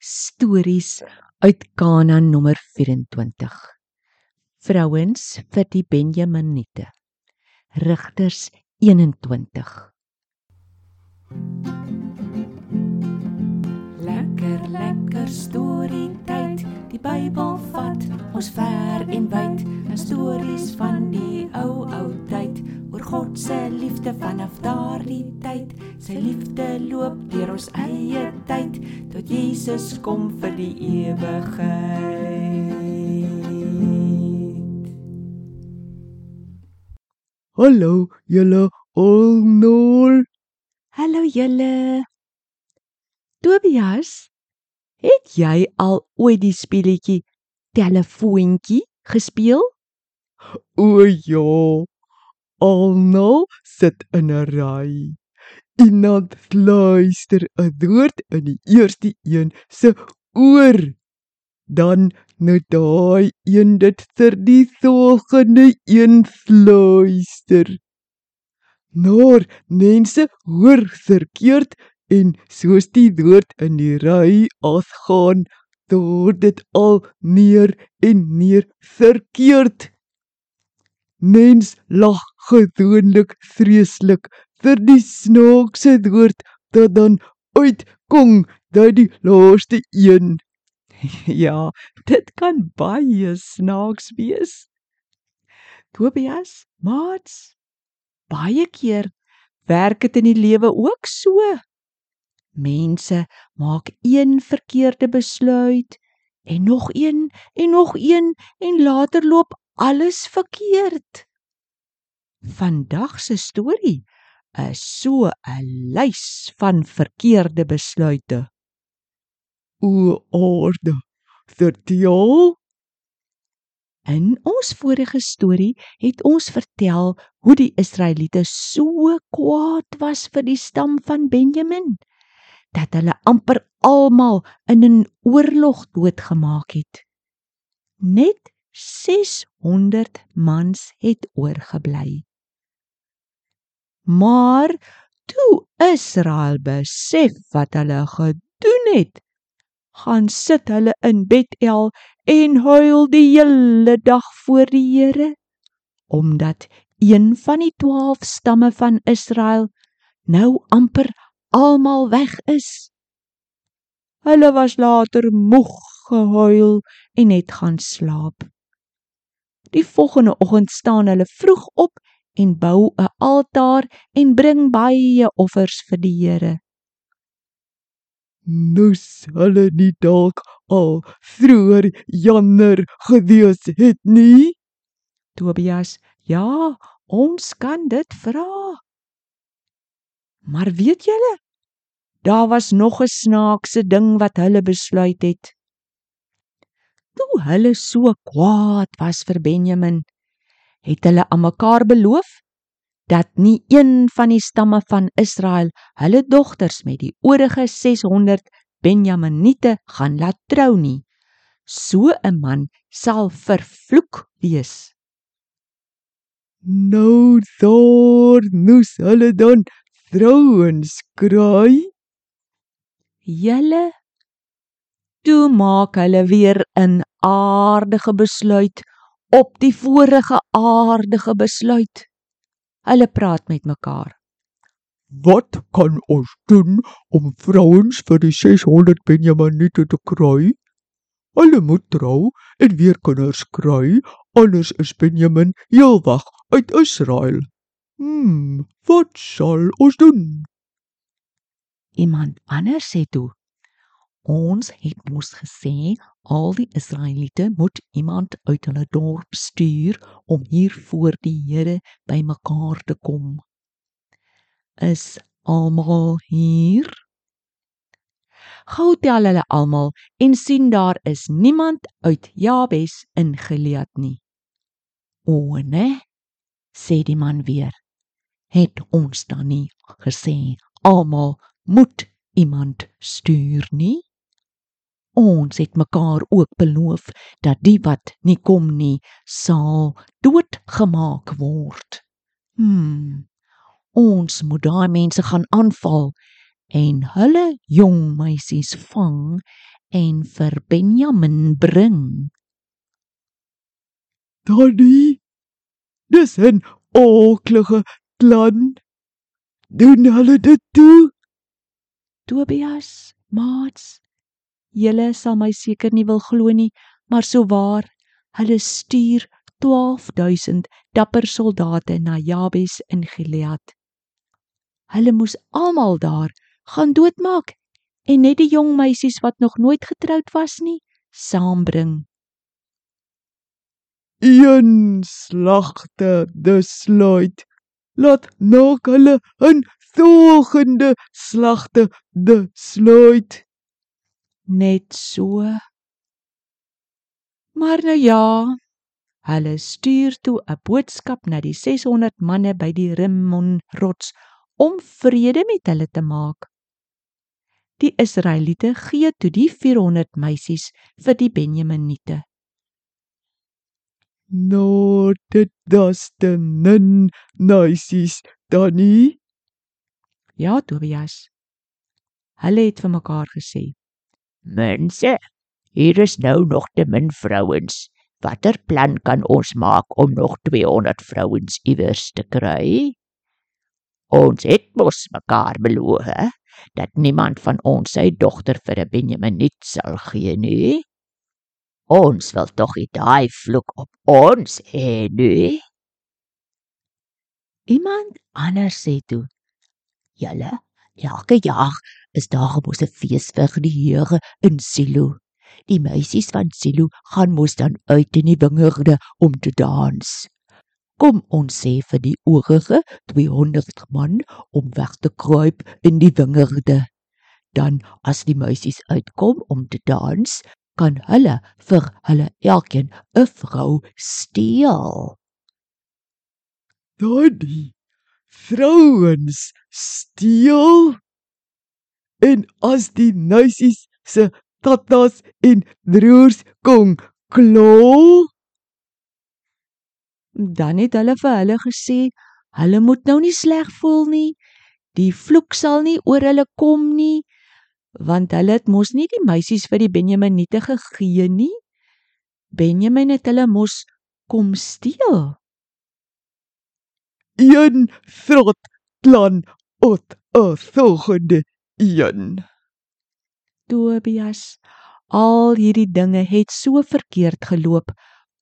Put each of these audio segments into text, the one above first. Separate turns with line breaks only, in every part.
stories uit Kanaan nommer 24. Vrouens vir die Benjaminite. Rigters 21.
Lekker lekker storie tyd. Die Bybel vat ons ver en wyd. Stories van die ou ou God se liefde vanaf daardie tyd. Sy liefde loop deur ons eie tyd tot Jesus kom vir die ewigheid.
Hallo julle almal.
Hallo julle. Tobias, het jy al ooit die speletjie telefoontjie gespeel?
O ja. Almal sit in 'n ry. Iemand luister 'n woord in die eerste een se oor. Dan nou daai een dit vir die volgende een luister. Noor mense hoor verkeerd en soos die woord in die ry afgaan, word dit al meer en meer verkeerd. Mens lag gewoonlik vreeslik vir die snaakse woord dat dan uitkom dat die laaste een.
ja, dit kan baie snaaks wees. Tobias, maats, baie keer werk dit in die lewe ook so. Mense maak een verkeerde besluit en nog een en nog een en later loop alles verkeerd. Vandag se storie is so 'n lys van verkeerde besluite.
O aarde, vertel
In ons vorige storie het ons vertel hoe die Israeliete so kwaad was vir die stam van Benjamin dat hulle amper almal in 'n oorlog doodgemaak het. Net 600 mans het oorgebly. Maar toe Israel besef wat hulle gedoen het, gaan sit hulle in Betel en huil die hele dag voor die Here omdat een van die 12 stamme van Israel nou amper almal weg is. Hulle was later moeg gehuil en het gaan slaap. Die volgende oggend staan hulle vroeg op en bou 'n altaar en bring baie offers vir die Here.
nou hulle nie dalk al vroeër jammer gewees het nie.
Tobias: "Ja, ons kan dit vra." Maar weet julle, daar was nog 'n snaakse ding wat hulle besluit het. Toe hulle so kwaad was vir Benjamin, het hulle aan mekaar beloof dat nie een van die stamme van Israel hulle dogters met die oorige 600 Benjaminite gaan laat trou nie. So 'n man sal vervloek wees.
Nou daar moes hulle dan vrouens kry.
Julle toe maak hulle weer 'n aardige besluit op die vorige aardige besluit. Hulle praat met mekaar.
Wat kan ons doen om vrouens vir die 600 Benjaminite te kry? Hulle moet trou en weer kinders kry, anders is Benjamin heelwag uit Israel. Hmm, wat sal ons doen?
Iemand anders sê toe: Ons het mos gesê al die Israeliete moet iemand uit hulle dorp stuur om hier voor die Here bymekaar te kom. Is almal hier? Gou tel hulle almal en sien daar is niemand uit Jabes in Gilead nie. O nee, sê die man weer. Het ons dan nie gesê almal moet iemand stuur nie? Ons het mekaar ook beloof dat die wat nie kom nie sal doodgemaak word. Hmm. Ons moet daai mense gaan aanval en hulle jong meisies vang en vir Benjamin bring.
Tannie, dis 'n aaklige plan. Doen hulle dit toe?
Tobias, maats, julle sal my seker nie wil glo nie, maar souwaar, hulle stuur 12000 dapper soldate na Jabes in Gilead. Hulle moes almal daar gaan doodmaak en net die jong meisies wat nog nooit getroud was nie, saambring.
Een slagte besluit. Laat nog hulle 'n volgende slagte besluit.
Net so. Maar nou ja, hulle stuur toe 'n boodskap na die 600 manne by die Rimmon rots om vrede met hulle te maak. Die Israeliete gee toe die 400 meisies vir die Benjaminiete.
No, dit das te nin meisies dan nie.
Ja, Tobias. Hulle het vir mekaar gesê:
Mense, hier is nou nog te min vrouens. Watter plan kan ons maak om nog 200 vrouens iewers te kry? Ons het mos mekaar beloof hè, dat niemand van ons sy dogter vir 'n Benjaminiet sal gee nie. Ons wil tog nie daai vloek op ons hê nie.
Iemand anders sê toe:
Julle, elke jaar is daar mos 'n fees vir die Here in Silo. Die meisies van Silo gaan mos dan uit in die wingerde om te dans. Kom ons sê vir die oorige 200 man om weg te kruip in die wingerde. Dan as die meisies uitkom om te dans, kan hulle vir hulle elkeen 'n vrou steel.
Daddy, vrouens steel. En as die meisies se tatas en broers kom klou,
Dan het hulle vir hulle gesê: "Hulle moet nou nie sleg voel nie. Die vloek sal nie oor hulle kom nie, want hulle het mos nie die meisies vir die Benjaminiete gegee nie. Benjamin het hulle mos kom steel."
een vrot plan ot 'n volgende een.
Tobias, al hierdie dinge het so verkeerd geloop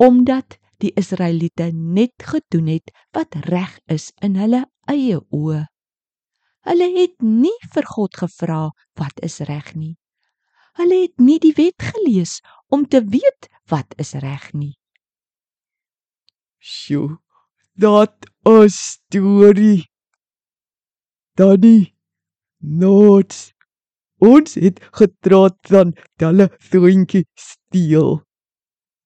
omdat die Israeliete net gedoen het wat reg is in hulle eie oë. Hulle het nie vir God gevra wat is reg nie. Hulle het nie die wet gelees om te weet wat is reg nie.
Sjoe, dat 'n storie. Daddy, nooit. Ons het getraat van hulle vriendjie steel.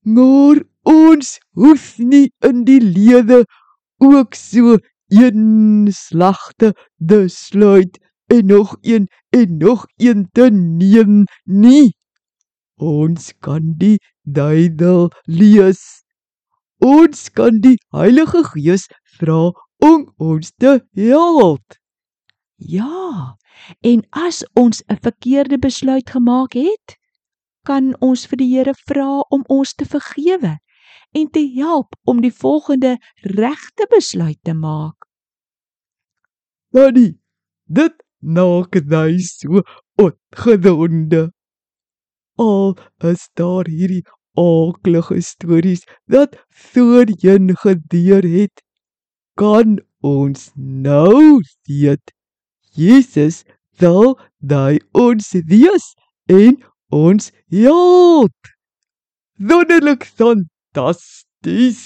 Maar ons hoef nie in die lede ook so een slagte besluit en nog een en nog een te neem nie. Ons kan die duidel lees. Ons kan die Heilige Gees vra om ons te help.
Ja, en as ons 'n verkeerde besluit gemaak het, kan ons vir die Here vra om ons te vergewe en te help om die volgende regte besluit te maak.
Daddy, dit maak jy so opgewonde. Al is daar hierdie aaklige stories wat voorheen gebeur het, kan ons nou weet Jesus sal daai ons wees en ons help. Wonderlik fantasties.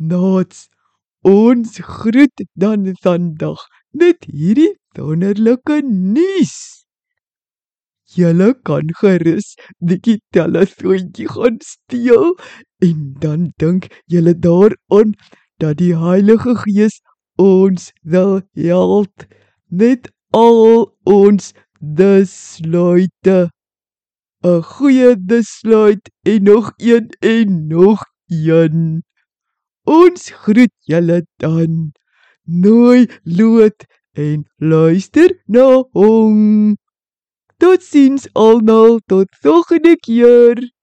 Nots ons groet dan vandag met hierdie wonderlike nuus. Julle kan gerus die telefoontjie gaan steel en dan dink julle daaraan dat die Heilige Gees ons wil help met al ons besluite. 'n Goeie besluit en nog een en nog een. Ons groet julle dan. Nooi lood en luister na hom. Totsiens almal, tot volgende keer.